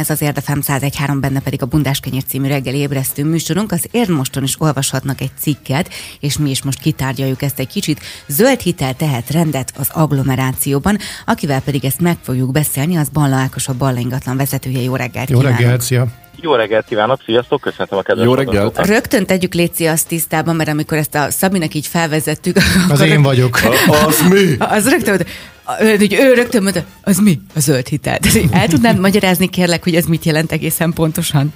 Ez az Érdefem 101.3, benne pedig a Bundás Kenyér című reggeli ébresztő műsorunk. Az Érdmoston is olvashatnak egy cikket, és mi is most kitárgyaljuk ezt egy kicsit. Zöld hitel tehet rendet az agglomerációban, akivel pedig ezt meg fogjuk beszélni, az Balla Ákos a Balla ingatlan vezetője. Jó reggelt Jó reggelt, szia! Jó reggelt kívánok, sziasztok, köszönöm a kedves Jó reggelt! Rögtön tegyük Léci azt tisztában, mert amikor ezt a Szabinak így felvezettük... Az én vagyok. Az mi? Az rögtön hogy ő rögtön mondta, az mi? A zöld hitel. El tudnád magyarázni kérlek, hogy ez mit jelent egészen pontosan?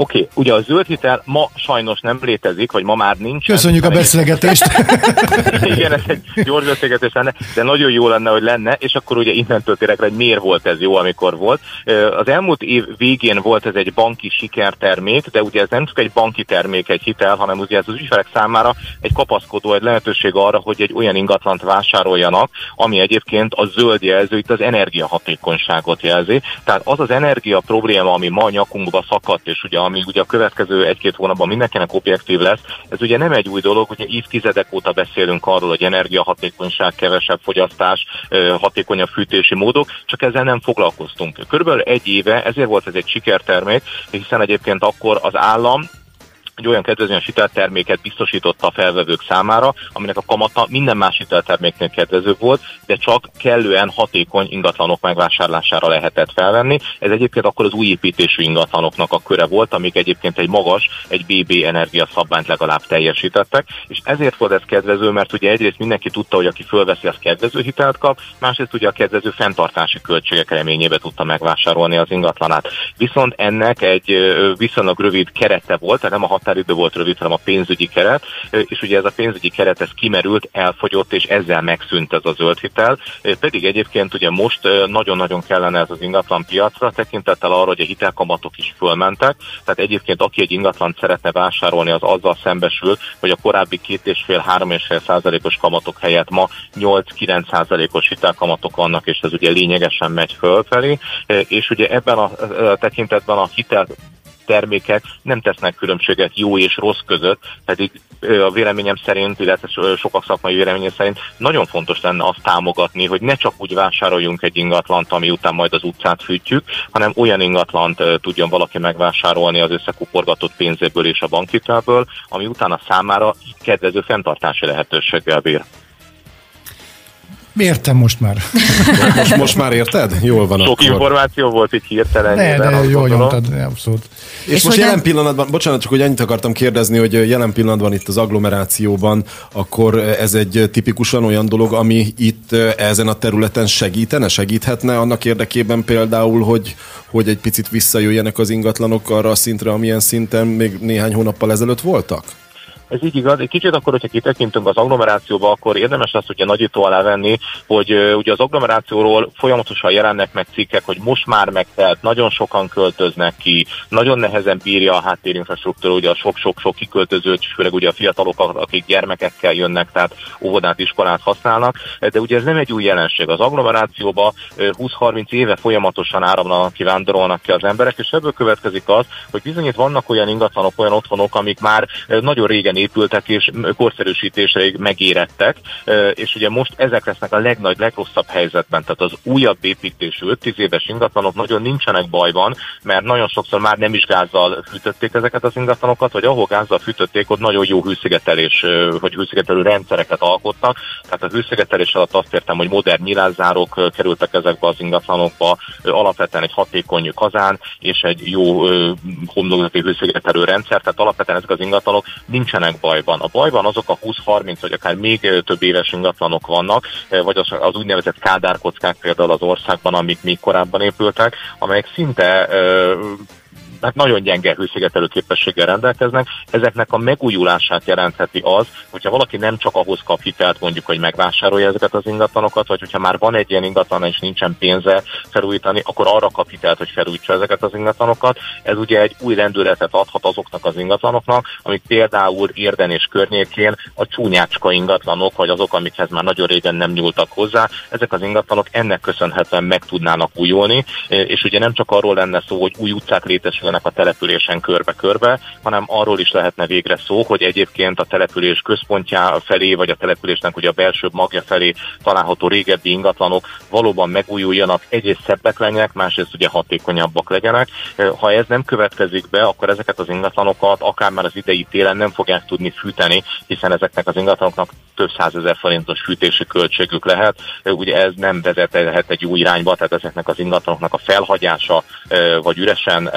Oké, okay, ugye a zöld hitel ma sajnos nem létezik, vagy ma már nincs. Köszönjük a beszélgetést. Igen, ez egy gyors beszélgetés lenne, de nagyon jó lenne, hogy lenne, és akkor ugye innentől tényleg, hogy miért volt ez jó, amikor volt. Az elmúlt év végén volt ez egy banki sikertermék, de ugye ez nem csak egy banki termék, egy hitel, hanem ugye ez az ügyfelek számára egy kapaszkodó, egy lehetőség arra, hogy egy olyan ingatlant vásároljanak, ami egyébként a zöld jelző, itt az energiahatékonyságot jelzi. Tehát az az energia probléma, ami ma nyakunkba szakadt, és ugye ami ugye a következő egy-két hónapban mindenkinek objektív lesz. Ez ugye nem egy új dolog, ugye évtizedek óta beszélünk arról, hogy energiahatékonyság, kevesebb fogyasztás, hatékonyabb fűtési módok, csak ezzel nem foglalkoztunk. Körülbelül egy éve, ezért volt ez egy sikertermék, hiszen egyébként akkor az állam egy olyan kedvezően hitelterméket biztosította a felvevők számára, aminek a kamata minden más hitelterméknél kedvező volt, de csak kellően hatékony ingatlanok megvásárlására lehetett felvenni. Ez egyébként akkor az új építésű ingatlanoknak a köre volt, amik egyébként egy magas, egy BB energia szabványt legalább teljesítettek, és ezért volt ez kedvező, mert ugye egyrészt mindenki tudta, hogy aki fölveszi, az kedvező hitelt kap, másrészt ugye a kedvező fenntartási költségek reményébe tudta megvásárolni az ingatlanát. Viszont ennek egy viszonylag rövid kerete volt, tehát nem a határ határidő volt rövid, hanem a pénzügyi keret, és ugye ez a pénzügyi keret ez kimerült, elfogyott, és ezzel megszűnt ez a zöld hitel. Pedig egyébként ugye most nagyon-nagyon kellene ez az ingatlan piacra, tekintettel arra, hogy a hitelkamatok is fölmentek, tehát egyébként aki egy ingatlan szeretne vásárolni, az azzal szembesül, hogy a korábbi két és fél, három és fél százalékos kamatok helyett ma 8-9 százalékos hitelkamatok vannak, és ez ugye lényegesen megy fölfelé, és ugye ebben a tekintetben a hitel termékek nem tesznek különbséget jó és rossz között, pedig a véleményem szerint, illetve sokak szakmai véleményem szerint nagyon fontos lenne azt támogatni, hogy ne csak úgy vásároljunk egy ingatlant, ami után majd az utcát fűtjük, hanem olyan ingatlant tudjon valaki megvásárolni az összekuporgatott pénzéből és a bankhitelből, ami utána számára kedvező fenntartási lehetőséggel bír. Értem most már. most, most már érted? Jól van Sok akkor. információ volt itt hirtelen. Ne, de jól nyomtad, abszolút. És, és most jelen nem... pillanatban, bocsánat, csak hogy annyit akartam kérdezni, hogy jelen pillanatban itt az agglomerációban, akkor ez egy tipikusan olyan dolog, ami itt ezen a területen segítene, segíthetne annak érdekében például, hogy, hogy egy picit visszajöjjenek az ingatlanok arra a szintre, amilyen szinten még néhány hónappal ezelőtt voltak? Ez így igaz. Egy kicsit akkor, hogyha kitekintünk az agglomerációba, akkor érdemes azt ugye nagyító alá venni, hogy ugye az agglomerációról folyamatosan jelennek meg cikkek, hogy most már megtelt, nagyon sokan költöznek ki, nagyon nehezen bírja a háttérinfrastruktúra, ugye a sok-sok-sok kiköltözőt, főleg ugye a fiatalok, akik gyermekekkel jönnek, tehát óvodát, iskolát használnak, de ugye ez nem egy új jelenség. Az agglomerációba 20-30 éve folyamatosan áramlanak ki, vándorolnak ki az emberek, és ebből következik az, hogy bizony itt vannak olyan ingatlanok, olyan otthonok, amik már nagyon régen épültek és korszerűsítéseig megérettek, és ugye most ezek lesznek a legnagy, legrosszabb helyzetben, tehát az újabb építésű 5-10 éves ingatlanok nagyon nincsenek bajban, mert nagyon sokszor már nem is gázzal fűtötték ezeket az ingatlanokat, vagy ahol gázzal fűtötték, ott nagyon jó hőszigetelés, vagy hőszigetelő rendszereket alkottak, tehát a hőszigetelés alatt azt értem, hogy modern nyilázzárok kerültek ezekbe az ingatlanokba, alapvetően egy hatékony kazán és egy jó homlokzati hőszigetelő rendszer, tehát alapvetően ezek az ingatlanok nincsenek nincsenek bajban. A bajban azok a 20-30 vagy akár még több éves ingatlanok vannak, vagy az, az úgynevezett kádárkockák például az országban, amik még korábban épültek, amelyek szinte hát nagyon gyenge hőszigetelő képességgel rendelkeznek. Ezeknek a megújulását jelentheti az, hogyha valaki nem csak ahhoz kap hitelt, mondjuk, hogy megvásárolja ezeket az ingatlanokat, vagy hogyha már van egy ilyen ingatlan és nincsen pénze felújítani, akkor arra kap hitelt, hogy felújítsa ezeket az ingatlanokat. Ez ugye egy új lendületet adhat azoknak az ingatlanoknak, amik például Érden és környékén a csúnyácska ingatlanok, vagy azok, amikhez már nagyon régen nem nyúltak hozzá. Ezek az ingatlanok ennek köszönhetően meg tudnának újulni, és ugye nem csak arról lenne szó, hogy új utcák létesülnek, repülnek a településen körbe-körbe, hanem arról is lehetne végre szó, hogy egyébként a település központja felé, vagy a településnek ugye a belső magja felé található régebbi ingatlanok valóban megújuljanak, egyrészt szebbek legyenek, másrészt ugye hatékonyabbak legyenek. Ha ez nem következik be, akkor ezeket az ingatlanokat akár már az idei télen nem fogják tudni fűteni, hiszen ezeknek az ingatlanoknak több százezer forintos fűtési költségük lehet. Ugye ez nem vezethet egy új irányba, tehát ezeknek az ingatlanoknak a felhagyása, vagy üresen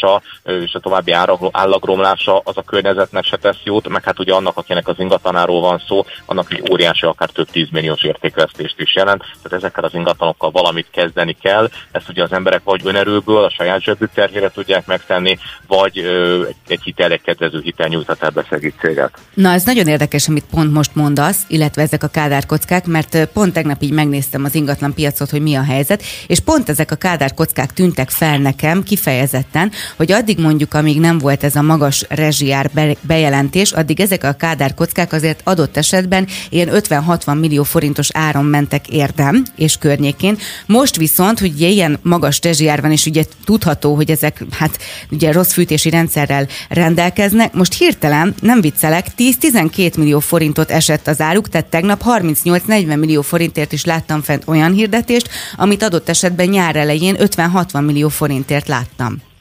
állása, és a további állagromlása az a környezetnek se tesz jót, meg hát ugye annak, akinek az ingatlanáról van szó, annak egy óriási, akár több tízmilliós értékvesztést is jelent. Tehát ezekkel az ingatlanokkal valamit kezdeni kell. Ezt ugye az emberek vagy önerőből, a saját zsebük terhére tudják megtenni, vagy ö, egy hitel, egy kedvező hitel nyújtat el beszegít céget. Na, ez nagyon érdekes, amit pont most mondasz, illetve ezek a kádárkockák, mert pont tegnap így megnéztem az ingatlan piacot, hogy mi a helyzet, és pont ezek a kádárkockák tűntek fel nekem kifejezetten, hogy addig mondjuk, amíg nem volt ez a magas rezsiár bejelentés, addig ezek a kádárkockák azért adott esetben ilyen 50-60 millió forintos áron mentek érdem és környékén. Most viszont, hogy ilyen magas rezsiár van, és ugye tudható, hogy ezek hát ugye rossz fűtési rendszerrel rendelkeznek, most hirtelen, nem viccelek, 10-12 millió forintot esett az áruk, tehát tegnap 38-40 millió forintért is láttam fent olyan hirdetést, amit adott esetben nyár elején 50-60 millió forintért láttam.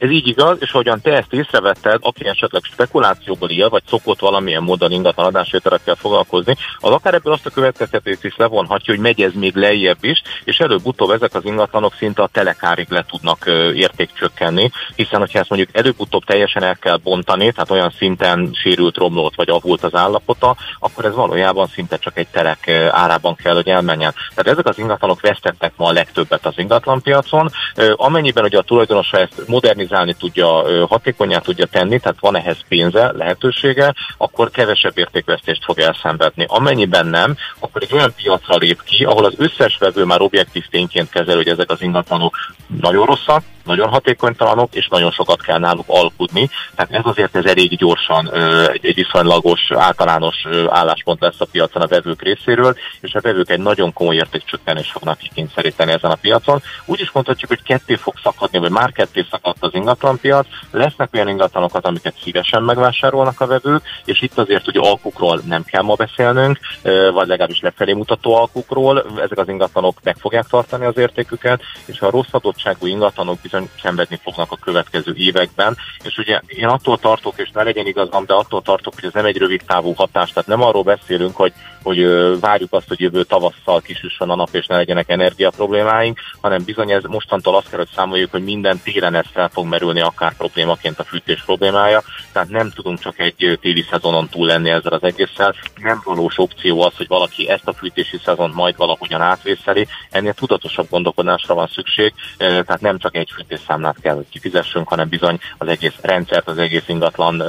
Ez így igaz, és ahogyan te ezt észrevetted, aki esetleg spekulációból él, vagy szokott valamilyen módon ingatlan adásvételekkel foglalkozni, az akár ebből azt a következtetést is levonhatja, hogy megy ez még lejjebb is, és előbb-utóbb ezek az ingatlanok szinte a telekárig le tudnak értékcsökkenni, hiszen hogyha ezt mondjuk előbb-utóbb teljesen el kell bontani, tehát olyan szinten sérült, romlott vagy avult az állapota, akkor ez valójában szinte csak egy telek árában kell, hogy elmenjen. Tehát ezek az ingatlanok vesztettek ma a legtöbbet az ingatlanpiacon, amennyiben ugye a tulajdonosa ezt moderniz optimalizálni tudja, hatékonyá tudja tenni, tehát van ehhez pénze, lehetősége, akkor kevesebb értékvesztést fog elszenvedni. Amennyiben nem, akkor egy olyan piacra lép ki, ahol az összes vevő már objektív tényként kezel, hogy ezek az ingatlanok nagyon rosszak, nagyon hatékonytalanok, és nagyon sokat kell náluk alkudni. Tehát ez azért ez elég gyorsan egy, viszonylagos, általános álláspont lesz a piacon a vevők részéről, és a vevők egy nagyon komoly értékcsökkenés fognak kikényszeríteni ezen a piacon. Úgy is mondhatjuk, hogy ketté fog szakadni, vagy már ketté szakadt az ingatlanpiac. Lesznek olyan ingatlanokat, amiket szívesen megvásárolnak a vevők, és itt azért hogy alkukról nem kell ma beszélnünk, vagy legalábbis lefelé mutató alkukról. Ezek az ingatlanok meg fogják tartani az értéküket, és ha a rossz adottságú ingatlanok bizony szenvedni fognak a következő években. És ugye én attól tartok, és ne legyen igazam, de attól tartok, hogy ez nem egy rövid távú hatás. Tehát nem arról beszélünk, hogy, hogy várjuk azt, hogy jövő tavasszal kisüssön a nap, és ne legyenek energia problémáink, hanem bizony ez mostantól azt kell, hogy számoljuk, hogy minden téren ez fel fog merülni akár problémaként a fűtés problémája. Tehát nem tudunk csak egy téli szezonon túl lenni ezzel az egésszel. Nem valós opció az, hogy valaki ezt a fűtési szezont majd valahogyan átvészeli. Ennél tudatosabb gondolkodásra van szükség, tehát nem csak egy fűtésszámlát kell, hogy kifizessünk, hanem bizony az egész rendszert, az egész ingatlan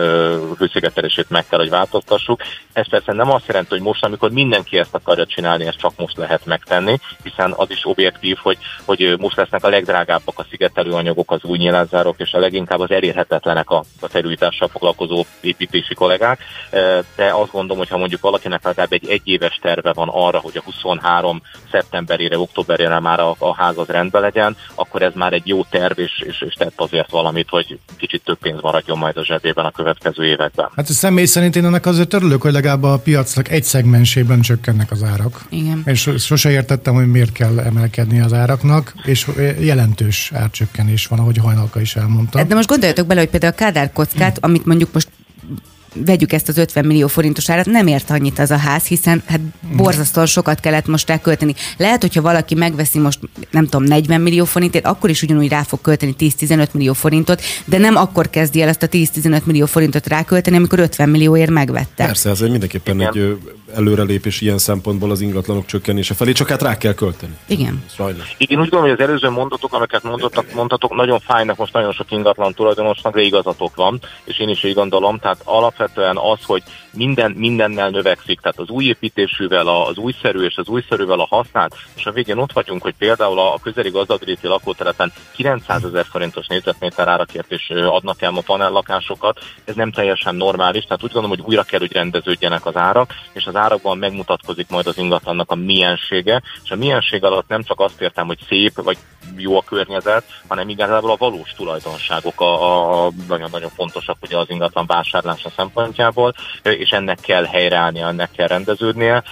hőszigetelését meg kell, hogy változtassuk. Ez persze nem azt jelenti, hogy most, amikor mindenki ezt akarja csinálni, ezt csak most lehet megtenni, hiszen az is objektív, hogy, hogy most lesznek a legdrágábbak a szigetelőanyagok, az új nyilázárok, és a leginkább az elérhetetlenek a, a felújítással foglalkozó építési kollégák. De azt gondolom, hogy ha mondjuk valakinek legalább egy egyéves terve van arra, hogy a 23 szeptemberére, októberére már a, a ház az rendben legyen, akkor ez már egy jó terv, és, és, és tett azért valamit, hogy kicsit több pénz maradjon majd a zsebében a következő években. Hát a személy szerint én ennek azért örülök, hogy legalább a piacnak egy szegmensében csökkennek az árak. Igen. És sose értettem, hogy miért kell emelkedni az áraknak, és jelentős árcsökkenés van, ahogy Hajnalka is elmondta. De most gondoljatok bele, hogy például a Kádár kockát, amit mondjuk most vegyük ezt az 50 millió forintos árat, nem ért annyit az a ház, hiszen hát borzasztóan sokat kellett most rá költeni. Lehet, hogyha valaki megveszi most, nem tudom, 40 millió forintért, akkor is ugyanúgy rá fog költeni 10-15 millió forintot, de nem akkor kezdi el ezt a 10-15 millió forintot rákölteni, amikor 50 millióért megvette. Persze, ez mindenképpen Igen. egy előrelépés ilyen szempontból az ingatlanok csökkenése felé, csak hát rá kell költeni. Igen. Sajnos. Igen, úgy gondolom, hogy az előző mondatok, amiket mondottak, mondhatok, nagyon fájnak most nagyon sok ingatlan tulajdonosnak, de igazatok van, és én is így gondolom. Tehát alapvetően az, hogy minden mindennel növekszik, tehát az új építésűvel, az újszerű és az újszerűvel a használt, és a végén ott vagyunk, hogy például a közeli gazdagréti lakótelepen 900 ezer forintos négyzetméter árakért is adnak el a panellakásokat, ez nem teljesen normális, tehát úgy gondolom, hogy újra kell, hogy rendeződjenek az árak, és az árakban megmutatkozik majd az ingatlannak a miensége, és a mienség alatt nem csak azt értem, hogy szép, vagy jó a környezet, hanem igazából a valós tulajdonságok a, a nagyon-nagyon fontosak ugye az ingatlan vásárlása szempontjából, és ennek kell helyreállnia, ennek kell rendeződnie.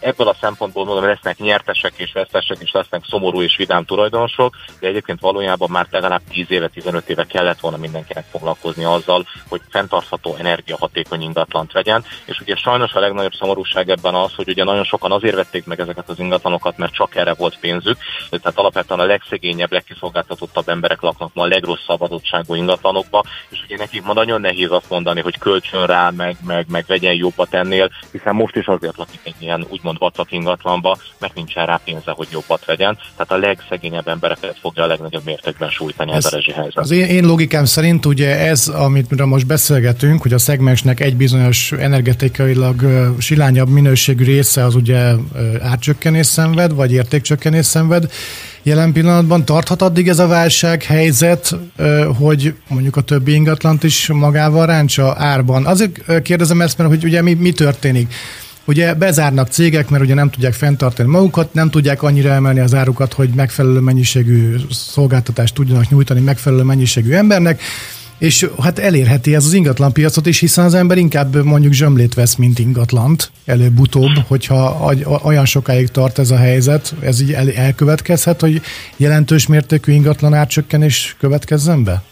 Ebből a szempontból mondom, lesznek nyertesek és vesztesek, és lesznek szomorú és vidám tulajdonosok, de egyébként valójában már legalább 10 éve, 15 éve kellett volna mindenkinek foglalkozni azzal, hogy fenntartható energiahatékony ingatlant vegyen, és ugye sajnos a legnagyobb szomorúság ebben az, hogy ugye nagyon sokan azért vették meg ezeket az ingatlanokat, mert csak erre volt pénzük, tehát alapvetően a legszegényebb, legkiszolgáltatottabb emberek laknak ma a legrosszabb adottságú ingatlanokba, és ugye nekik ma nagyon nehéz azt mondani, hogy kölcsön rá, meg, meg, meg vegyen jobbat ennél, hiszen most is azért lakik egy ilyen úgymond úgymond vacak ingatlanba, mert nincsen rá pénze, hogy jobbat vegyen. Tehát a legszegényebb embereket fogja a legnagyobb mértékben sújtani ez, ez a rezsihelyzet. Az én, én logikám szerint ugye ez, amit most beszélgetünk, hogy a szegmensnek egy bizonyos energetikailag silányabb minőségű része az ugye árcsökkenés szenved, vagy értékcsökkenés szenved, jelen pillanatban tarthat addig ez a válság helyzet, hogy mondjuk a többi ingatlant is magával ráncsa árban? Azért kérdezem ezt, mert hogy ugye mi, mi történik? Ugye bezárnak cégek, mert ugye nem tudják fenntartani magukat, nem tudják annyira emelni az árukat, hogy megfelelő mennyiségű szolgáltatást tudjanak nyújtani megfelelő mennyiségű embernek, és hát elérheti ez az ingatlan piacot is, hiszen az ember inkább mondjuk zsömlét vesz, mint ingatlant, előbb-utóbb, hogyha olyan sokáig tart ez a helyzet, ez így elkövetkezhet, hogy jelentős mértékű ingatlan árcsökkenés következzen be?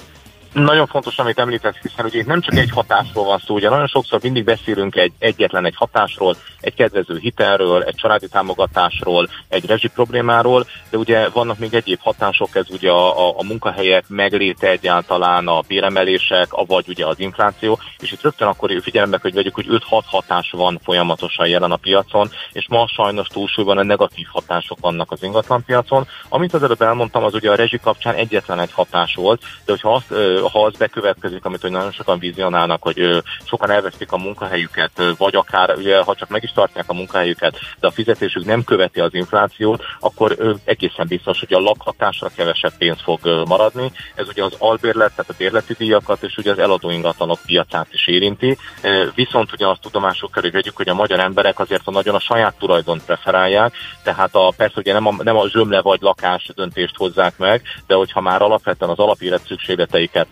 Nagyon fontos, amit említett, hiszen ugye itt nem csak egy hatásról van szó, ugye nagyon sokszor mindig beszélünk egy egyetlen egy hatásról, egy kedvező hitelről, egy családi támogatásról, egy rezsi problémáról, de ugye vannak még egyéb hatások, ez ugye a, a, a munkahelyek megléte egyáltalán, a béremelések, vagy ugye az infláció, és itt rögtön akkor figyelembe, hogy vegyük, hogy 5-6 hatás van folyamatosan jelen a piacon, és ma sajnos túlsúlyban a negatív hatások vannak az ingatlanpiacon. Amit az előbb elmondtam, az ugye a rezsi kapcsán egyetlen egy hatás volt, de hogyha azt ha az bekövetkezik, amit hogy nagyon sokan vizionálnak, hogy sokan elvesztik a munkahelyüket, vagy akár, ugye, ha csak meg is tartják a munkahelyüket, de a fizetésük nem követi az inflációt, akkor egészen biztos, hogy a lakhatásra kevesebb pénz fog maradni. Ez ugye az albérlet, tehát a bérleti díjakat, és ugye az eladó ingatlanok piacát is érinti. Viszont ugye azt tudomásuk kell, hogy vegyük, hogy a magyar emberek azért a nagyon a saját tulajdon preferálják, tehát a, persze ugye nem a, nem a zsömle vagy lakás döntést hozzák meg, de hogyha már alapvetően az alapélet szükségleteiket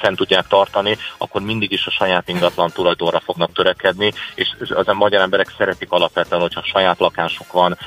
fent tudják tartani, akkor mindig is a saját ingatlan tulajdonra fognak törekedni, és az a magyar emberek szeretik alapvetően, hogyha saját lakásuk van,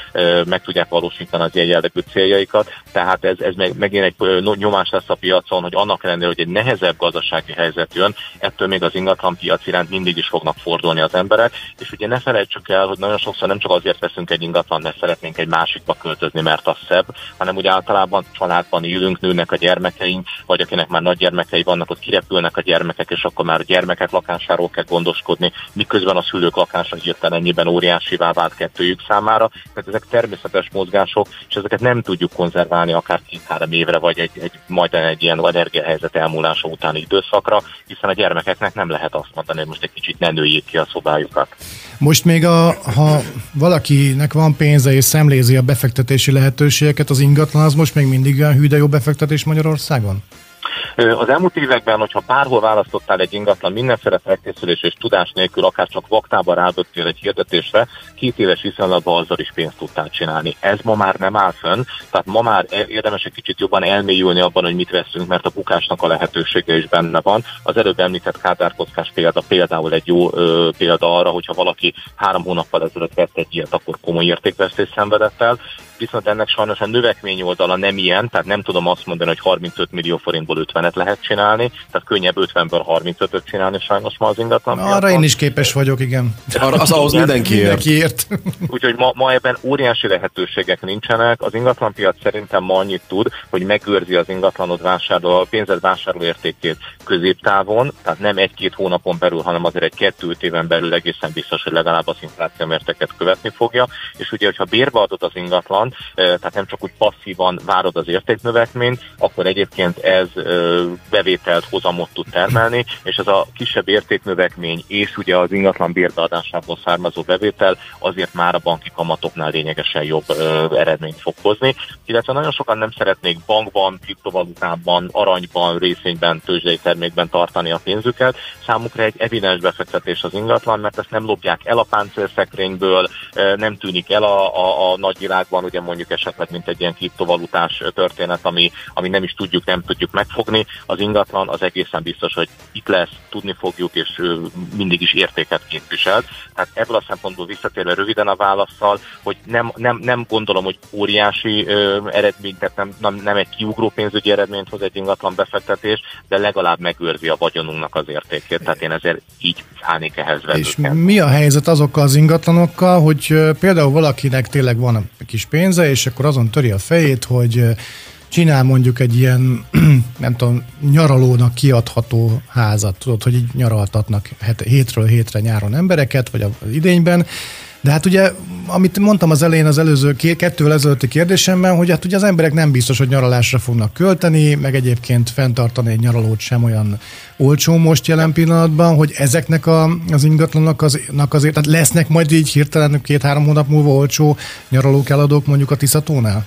meg tudják valósítani az ilyen jellegű céljaikat, tehát ez, ez meg, megint egy nyomás lesz a piacon, hogy annak ellenére, hogy egy nehezebb gazdasági helyzet jön, ettől még az ingatlan piac iránt mindig is fognak fordulni az emberek, és ugye ne felejtsük el, hogy nagyon sokszor nem csak azért veszünk egy ingatlan, mert szeretnénk egy másikba költözni, mert az szebb, hanem ugye általában családban élünk, nőnek a gyermekeink, vagy akinek már nagy gyermekei vannak, ott kirepülnek a gyermekek, és akkor már a gyermekek lakásáról kell gondoskodni, miközben a szülők lakása hirtelen ennyiben óriásivá vált kettőjük számára. Tehát ezek természetes mozgások, és ezeket nem tudjuk konzerválni akár két-három évre, vagy egy, egy majdnem egy ilyen energiahelyzet elmúlása utáni időszakra, hiszen a gyermekeknek nem lehet azt mondani, hogy most egy kicsit ne nőjék ki a szobájukat. Most még, a, ha valakinek van pénze és szemlézi a befektetési lehetőségeket, az ingatlan az most még mindig olyan hű, de jó befektetés Magyarországon? Az elmúlt években, hogyha bárhol választottál egy ingatlan mindenféle felkészülés és tudás nélkül, akár csak vaktában rádöttél egy hirdetésre, két éves viszonylatban azzal is pénzt tudtál csinálni. Ez ma már nem áll fönn, tehát ma már érdemes egy kicsit jobban elmélyülni abban, hogy mit veszünk, mert a bukásnak a lehetősége is benne van. Az előbb említett kádárkockás példa például egy jó ö, példa arra, hogyha valaki három hónappal ezelőtt vett egy ilyet, akkor komoly értékvesztés szenvedett el viszont ennek sajnos a növekmény oldala nem ilyen, tehát nem tudom azt mondani, hogy 35 millió forintból 50-et lehet csinálni, tehát könnyebb 50-ből 35-öt csinálni sajnos ma az ingatlan. Arra piacon. én is képes vagyok, igen. Arra, az ahhoz mindenki ért. Úgyhogy ma, ma ebben óriási lehetőségek nincsenek. Az ingatlanpiac szerintem ma annyit tud, hogy megőrzi az ingatlanod vásárló, a pénzed vásárló értékét középtávon, tehát nem egy-két hónapon belül, hanem azért egy kettő éven belül egészen biztos, hogy legalább az infláció mérteket követni fogja. És ugye, hogyha bérbe adod az ingatlan, tehát nem csak úgy passzívan várod az értéknövekményt, akkor egyébként ez bevételt, hozamot tud termelni, és ez a kisebb értéknövekmény és ugye az ingatlan bérbeadásából származó bevétel azért már a banki kamatoknál lényegesen jobb eredményt fog hozni, illetve nagyon sokan nem szeretnék bankban, kriptovalutában, aranyban, részvényben, tőzsdei termékben tartani a pénzüket. Számukra egy evidens befektetés az ingatlan, mert ezt nem lopják el a páncélszekrényből, nem tűnik el a, a, a nagyvilágban, ugye mondjuk esetleg mint egy ilyen kriptovalutás történet, ami, ami nem is tudjuk, nem tudjuk megfogni. Az ingatlan az egészen biztos, hogy itt lesz, tudni fogjuk, és mindig is értéket képvisel. Tehát ebből a szempontból visszatérve röviden a válaszsal, hogy nem, nem, nem gondolom, hogy óriási ö, eredmény, tehát nem, nem, nem egy kiugró pénzügyi eredményt hoz egy ingatlan befektetés, de legalább megőrzi a vagyonunknak az értékét. Tehát én ezért így állnék ehhez És mi a helyzet azokkal az ingatlanokkal, hogy például valakinek tényleg van egy kis pénze, és akkor azon töri a fejét, hogy csinál mondjuk egy ilyen, nem tudom, nyaralónak kiadható házat, tudod, hogy így nyaraltatnak hétről hétre nyáron embereket, vagy az idényben, de hát ugye, amit mondtam az elején az előző kettővel ezelőtti kérdésemben, hogy hát ugye az emberek nem biztos, hogy nyaralásra fognak költeni, meg egyébként fenntartani egy nyaralót sem olyan olcsó most jelen pillanatban, hogy ezeknek a, az ingatlanok az, azért, tehát lesznek majd így hirtelen két-három hónap múlva olcsó nyaralók eladók mondjuk a Tiszatónál?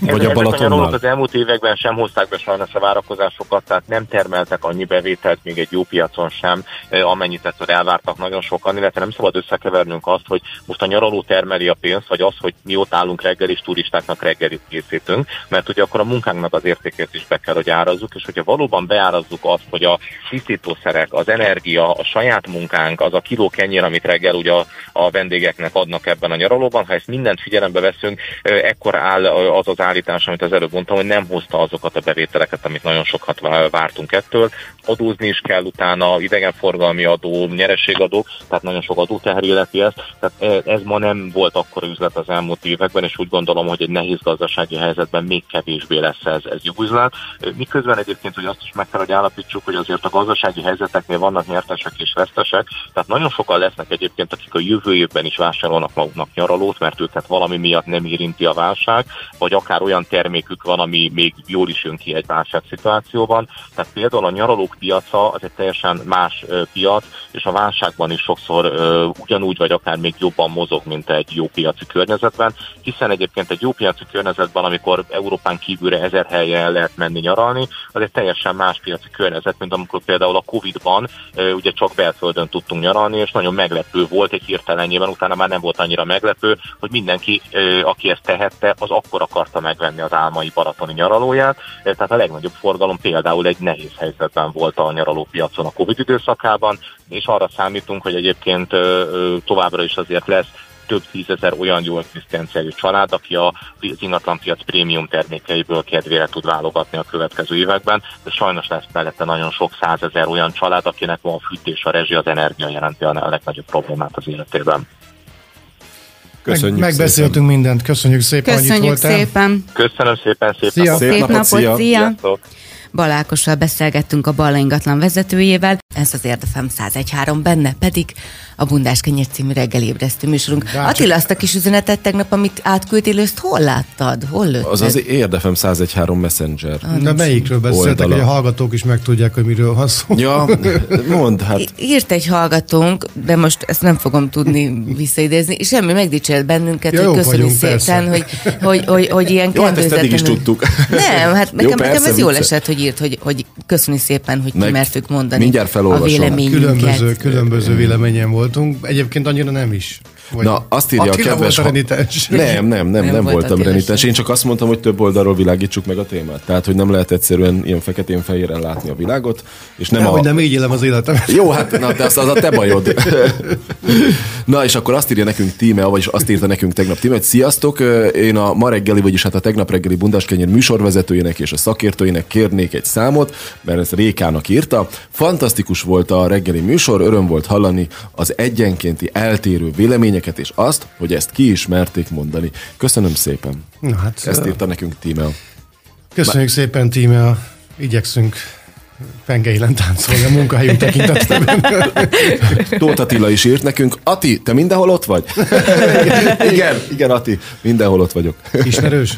Vagy a Balatonnál? Az elmúlt években sem hozták be sajnos a várakozásokat, tehát nem termeltek annyi bevételt még egy jó piacon sem, amennyit ettől elvártak nagyon sokan, illetve nem szabad összekevernünk azt, hogy most a nyaraló termeli a pénzt, vagy az, hogy mi ott állunk reggel és turistáknak reggelit készítünk, mert ugye akkor a munkánknak az értékét is be kell, hogy árazzuk, és hogyha valóban beárazzuk azt, hogy a tisztítószerek, az energia, a saját munkánk, az a kiló kenyér, amit reggel ugye a, a vendégeknek adnak ebben a nyaralóban, ha ezt mindent figyelembe veszünk, ekkor áll az az állítás, amit az előbb mondtam, hogy nem hozta azokat a bevételeket, amit nagyon sokat vártunk ettől. Adózni is kell utána, idegenforgalmi adó, nyerességadó, tehát nagyon sok adó terhéleti ezt, tehát ez ma nem volt akkor üzlet az elmúlt években, és úgy gondolom, hogy egy nehéz gazdasági helyzetben még kevésbé lesz ez, ez jó üzlet. Miközben egyébként, hogy azt is meg kell, hogy állapítsuk, hogy azért a gazdasági helyzeteknél vannak nyertesek és vesztesek, tehát nagyon sokan lesznek egyébként, akik a jövő évben is vásárolnak maguknak nyaralót, mert őket valami miatt nem érinti a válság, vagy akár olyan termékük van, ami még jól is jön ki egy válság szituációban. Tehát például a nyaralók piaca az egy teljesen más piac, és a válságban is sokszor ugyanúgy, vagy akár még jobban mozog, mint egy jó piaci környezetben, hiszen egyébként egy jó piaci környezetben, amikor Európán kívülre ezer helyen lehet menni nyaralni, az egy teljesen más piaci környezet, mint amikor például a Covid-ban ugye csak belföldön tudtunk nyaralni, és nagyon meglepő volt egy hirtelenjében, utána már nem volt annyira meglepő, hogy mindenki, aki ezt tehette, az akkor akarta megvenni az álmai baratoni nyaralóját. Tehát a legnagyobb forgalom például egy nehéz helyzetben volt a nyaralópiacon a Covid időszakában, és arra számítunk, hogy egyébként továbbra is azért lesz több tízezer olyan jó egzisztenciájú család, aki a ingatlanpiac prémium termékeiből kedvére tud válogatni a következő években, de sajnos lesz mellette nagyon sok százezer olyan család, akinek van fűtés, a rezsi, az energia jelenti a legnagyobb problémát az életében. Köszönjük Meg, megbeszéltünk szépen. mindent, köszönjük szépen, köszönjük hogy itt voltál. szépen. Köszönöm szépen, szép szia. napot. Szép, szép napot, szia. szia. Balákossal beszélgettünk a Balla ingatlan vezetőjével, ez az Érdefem 101.3, benne pedig a Bundás Kenyér című reggel ébresztő műsorunk. Gácsak. Attila, azt a kis üzenetet tegnap, amit átküldtél, ezt hol láttad? Hol lőtted? Az az Érdefem 101.3 Messenger. Ah, De melyikről beszéltek, oldala. hogy a hallgatók is megtudják, hogy miről van szó. Ja, mondd, hát. Írt egy hallgatónk, de most ezt nem fogom tudni visszaidézni, és semmi megdicsért bennünket, ja, hogy köszöni szépen, hogy, hogy, hogy, hogy ilyen Jó, hát ezt eddig is tudtuk. Nem, hát nekem, jó, nekem ez jól esett, hogy írt, hogy, hogy köszöni szépen, hogy kimertük mondani mindjárt a véleményünket. Különböző, különböző véleményen voltunk. Egyébként annyira nem is. Vagy Na, azt írja Attila a kedves... Volt a renitens. Nem, nem, nem, nem, nem voltam renitens. Én csak azt mondtam, hogy több oldalról világítsuk meg a témát. Tehát, hogy nem lehet egyszerűen ilyen feketén-fehéren látni a világot. És nem, nem a... hogy nem így élem az életem. Jó, hát na, de az, az a te bajod. na, és akkor azt írja nekünk Tíme, vagyis azt írta nekünk tegnap Tíme, hogy sziasztok, én a ma reggeli, vagyis hát a tegnap reggeli Bundáskenyér műsorvezetőjének és a szakértőinek kérnék egy számot, mert ez Rékának írta. Fantasztikus volt a reggeli műsor, öröm volt hallani az egyenkénti eltérő véleményeket, és azt, hogy ezt ki is merték mondani. Köszönöm szépen. Na hát, Ezt írta nekünk Tímea. Köszönjük Bár... szépen, Tímea. Igyekszünk pengeilen táncolni a munkahelyünk tekintetében. Tóth Attila is írt nekünk. Ati, te mindenhol ott vagy? igen, igen, Ati, mindenhol ott vagyok. Ismerős?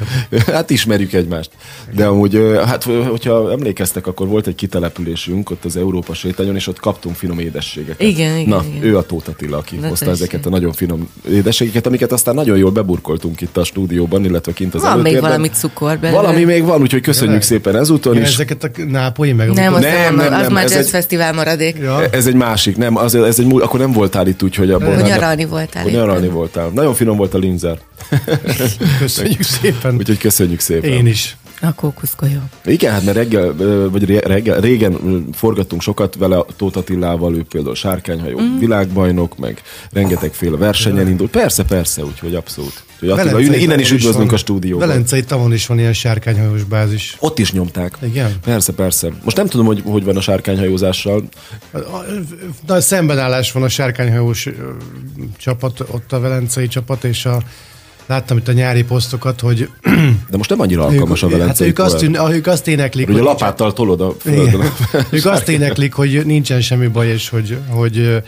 hát ismerjük egymást. De amúgy, hát hogyha emlékeztek, akkor volt egy kitelepülésünk ott az Európa sétányon, és ott kaptunk finom édességeket. Igen, igen. Na, igen. ő a Tóth Attila, aki Na, hozta ezeket a nagyon finom édességeket, amiket aztán nagyon jól beburkoltunk itt a stúdióban, illetve kint az Van még valami cukor belőle. Valami még van, úgyhogy köszönjük Tényleg? szépen ezúton Igen, is. ezeket a nápolyi meg Nem, amikor- az, Nem, nem, nem, az nem, már ez jazz egy- fesztivál maradék. Ja. Ez egy másik, nem, az, ez egy akkor nem voltál itt, úgyhogy abban Akkor nem- nyaralni voltál. Akkor nyaralni voltál. Nagyon finom volt a linzer. Köszönjük szépen. Úgyhogy köszönjük szépen. Én is. A kókuszgolyó. Igen, hát mert reggel, vagy reggel, régen forgattunk sokat vele Tóth Attilával, ő például sárkányhajó mm. világbajnok, meg rengetegféle versenyen indult. Persze, persze, úgyhogy abszolút. Úgyhogy Attila, innen, innen is üdvözlünk van. a stúdióban. Velencei tavon is van ilyen sárkányhajós bázis. Ott is nyomták. Igen? Persze, persze. Most nem tudom, hogy hogy van a sárkányhajózással. De szembenállás van a sárkányhajós csapat, ott a velencei csapat, és a, láttam itt a nyári posztokat, hogy De most nem annyira alkalmas a hát velencei ők azt, tűn, ők azt éneklik, Ugye hogy lapáttal tolod a földön. ők azt éneklik, hogy nincsen semmi baj, és hogy, hogy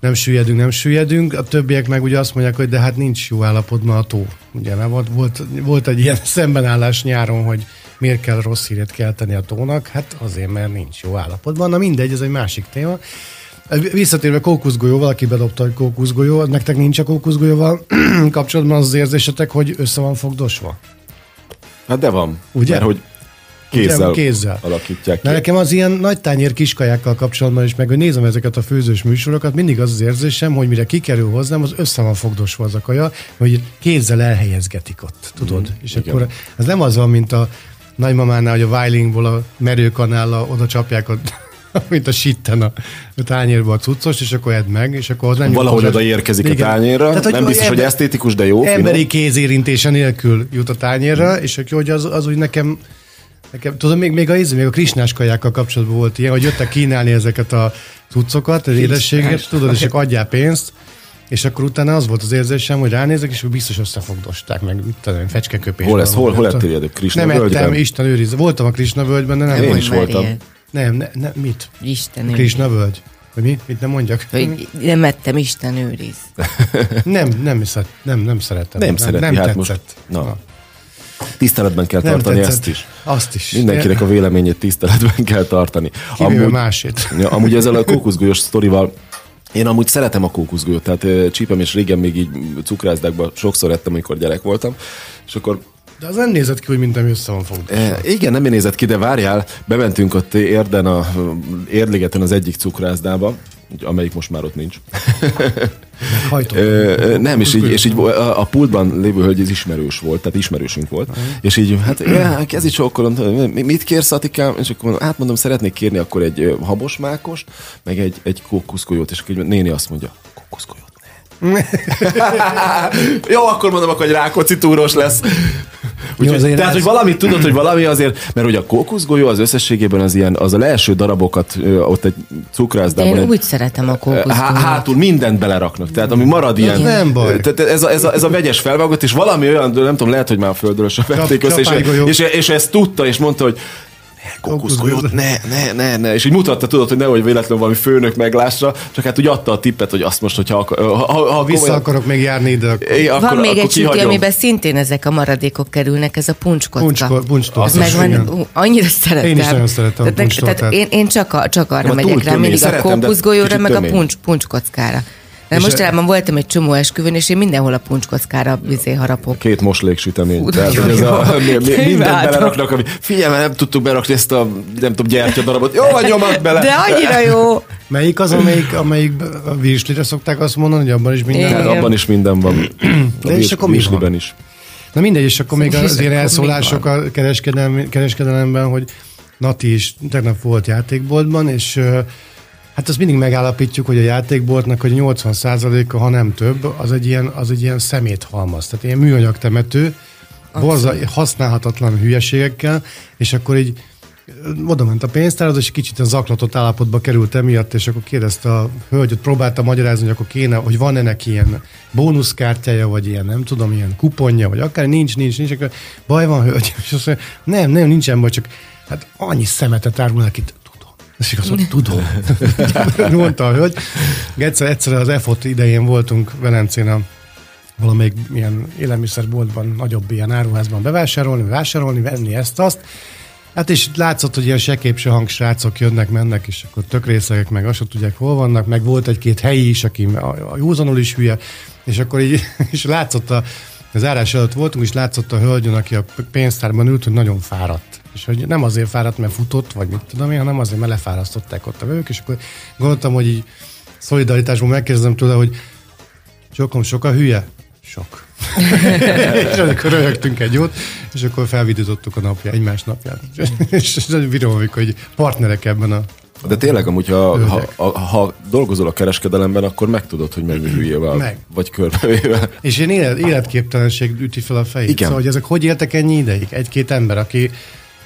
nem süllyedünk, nem süllyedünk. A többiek meg ugye azt mondják, hogy de hát nincs jó állapotban a tó. Ugye, mert volt, volt, volt egy ilyen szembenállás nyáron, hogy miért kell rossz híret kelteni a tónak? Hát azért, mert nincs jó állapotban. Na mindegy, ez egy másik téma. Visszatérve kókuszgolyó, valaki bedobta, hogy kókuszgolyó, nektek nincs a kókuszgolyóval kapcsolatban az, érzésetek, hogy össze van fogdosva? Hát de van. Ugye? Mert hogy kézzel, kézzel. alakítják ki. De nekem az ilyen nagy tányér kiskajákkal kapcsolatban is, meg hogy nézem ezeket a főzős műsorokat, mindig az az érzésem, hogy mire kikerül hozzám, az össze van fogdosva az a kaja, hogy kézzel elhelyezgetik ott, tudod? Mm, és igen. akkor ez nem az van, mint a nagymamánál, hogy a Weilingból a merőkanállal oda csapják a mint a sitten a, a tányérba a cuccos, és akkor edd meg, és akkor az nem Valahogy oda érkezik a Igen. tányérra. Tehát, nem biztos, hogy ember- esztétikus, de jó, Emberi finom. kézérintése nélkül jut a tányérra, és akkor, hogy az, az úgy nekem, nekem tudom, még, még a, íz- még a krisnás kajákkal kapcsolatban volt ilyen, hogy jöttek kínálni ezeket a cuccokat, az édességet, tudod, és akkor adjál pénzt, és akkor utána az volt az érzésem, hogy ránézek, és biztos összefogdosták meg, mit tudom, fecskeköpés. Hol ez? Hol- hol Nem ettél ilyet? Krisna Nem ettem? Isten őriz. Voltam a Krisna völgyben, de nem. Én is voltam. ilyet. Nem, ne, ne, mit? Isten Krisna völgy. Vagy mi? Mit nem mondjak? Hogy nem ettem, Isten őriz. Nem, nem, szeret, nem, nem szeretem. Nem szereti, nem hát tetszett. most- na. Tiszteletben kell Nem tartani tetszett. ezt is. Azt is. Mindenkinek a véleményét tiszteletben kell tartani. Kivéve másét. Ja, amúgy ezzel a kókuszgolyós sztorival én amúgy szeretem a kókuszgolyót, tehát csípem, és régen még így cukrászdákban sokszor ettem, amikor gyerek voltam, és akkor De az nem nézett ki, hogy ami össze van fogva. E, igen, nem nézett ki, de várjál, bementünk ott Érden, a Érdligeten az egyik cukrászdába, amelyik most már ott nincs. Hajtott. Ö, ö, nem, és így, és így a, a pultban lévő hölgy ez ismerős volt, tehát ismerősünk volt, és így, hát ja, kezdj csókolom, mi- mit kérsz, Atikám? És akkor mondom, hát mondom, szeretnék kérni akkor egy habosmákost, meg egy, egy kókuszgolyót, és akkor néni azt mondja, kókuszgolyót ne. Jó, akkor mondom, akkor egy Rákóczi túros lesz. Úgyhogy, tehát, hogy valamit tudod, hogy valami azért, mert ugye a kókuszgolyó az összességében az ilyen, az a leelső darabokat ott egy cukrászdában. Én egy- úgy szeretem a Há, kókuszgolyót. hátul mindent beleraknak, tehát ami marad ilyen. nem baj. Tehát ez a, ez, a, ez a vegyes felvágott, és valami olyan, nem tudom, lehet, hogy már a földről sem vették össze, és, és, és, ezt tudta, és mondta, hogy kókuszgolyót, ne, ne, ne, ne, és így mutatta, tudod, hogy nehogy véletlenül valami főnök meglássa, csak hát úgy adta a tippet, hogy azt most, hogyha akar, ha, ha, ha Vissza komolyan- akarok még járni ide. akkor É, akkor, Van még akkor egy kihagyom. amiben szintén ezek a maradékok kerülnek, ez a puncskocka. Puncsko- puncstól. Az megvan, igen. annyira szeretem. Én is nagyon szeretem a tehát, nek- tehát én, én csak, a, csak arra a megyek rá, mindig a kókuszgolyóra, meg a puncs, puncskockára. De És mostanában voltam egy csomó esküvőn, és én mindenhol a puncskockára vizé harapok. Két moslék sütemény. Fú, Tehát, de hogy ez a, mi, mi, mindent beleraknak, ami, figyelj, nem tudtuk berakni ezt a, nem tudom, gyertyadarabot. Jó, van nyomad bele. De annyira jó! Melyik az, amelyik, amelyik a virslire szokták azt mondani, hogy abban is minden? Igen. Hát abban is minden van. A és akkor mi van? is. Na mindegy, és akkor még És az ilyen akkor elszólások a kereskedelemben, hogy Nati is tegnap volt játékboltban, és hát azt mindig megállapítjuk, hogy a játékboltnak hogy 80%-a, ha nem több, az egy ilyen, az egy ilyen szeméthalmaz, tehát ilyen műanyag temető, borza, használhatatlan hülyeségekkel, és akkor így oda ment a pénztárhoz, és kicsit a zaklatott állapotba került emiatt, és akkor kérdezte a hölgy, hogy próbálta magyarázni, hogy akkor kéne, hogy van ennek ilyen bónuszkártyája, vagy ilyen, nem tudom, ilyen kuponja, vagy akár nincs, nincs, nincs, akkor baj van, hölgy, és azt mondja, nem, nem, nincsen baj, csak hát annyi szemetet árulnak itt, És mondta, tudom. Mondta, hogy egyszer, egyszer az EFOT idején voltunk Velencén a valamelyik ilyen élelmiszerboltban, nagyobb ilyen áruházban bevásárolni, vásárolni, venni ezt, azt. Hát és látszott, hogy ilyen seképse hangsrácok jönnek, mennek, és akkor tök részegek, meg azt tudják, hol vannak, meg volt egy-két helyi is, aki a, a józanul is hülye, és akkor így, és látszott a, az árás előtt voltunk, és látszott a hölgyön, aki a pénztárban ült, hogy nagyon fáradt. És hogy nem azért fáradt, mert futott, vagy mit tudom én, hanem azért, mert lefárasztották ott a vevők, és akkor gondoltam, hogy így szolidaritásban megkérdezem tőle, hogy sokom sok a hülye? Sok. és akkor röhögtünk egy jót, és akkor felvidítottuk a napja, egymás napját. és bírom, hogy partnerek ebben a de tényleg amúgy, ha, ha, ha, ha dolgozol a kereskedelemben, akkor megtudod, hogy mennyi hülyével meg. vagy körbevével. És én élet, életképtelenség üti fel a fejét. Igen. Szóval, hogy ezek hogy éltek ennyi ideig? Egy-két ember, aki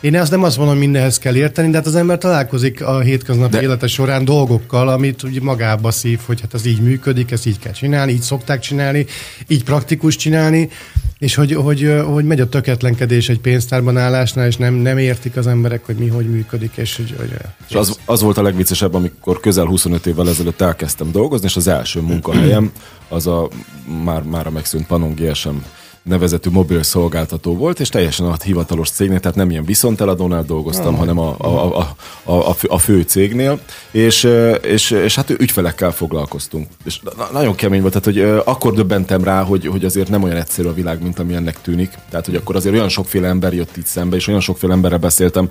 én azt nem azt mondom, hogy mindenhez kell érteni, de hát az ember találkozik a hétköznapi de... élete során dolgokkal, amit úgy magába szív, hogy hát ez így működik, ezt így kell csinálni, így szokták csinálni, így praktikus csinálni, és hogy, hogy, hogy megy a töketlenkedés egy pénztárban állásnál, és nem, nem értik az emberek, hogy mi hogy működik. És, hogy, hogy és az, az volt a legviccesebb, amikor közel 25 évvel ezelőtt elkezdtem dolgozni, és az első munkahelyem az a már, már a megszűnt Panon GSM nevezetű mobil szolgáltató volt, és teljesen a hivatalos cégnél, tehát nem ilyen viszonteladónál dolgoztam, hanem a, a, a, a, a fő cégnél, és, és, és hát ügyfelekkel foglalkoztunk. És nagyon kemény volt, tehát hogy akkor döbbentem rá, hogy, hogy azért nem olyan egyszerű a világ, mint ami ennek tűnik. Tehát, hogy akkor azért olyan sokféle ember jött itt szembe, és olyan sokféle emberrel beszéltem,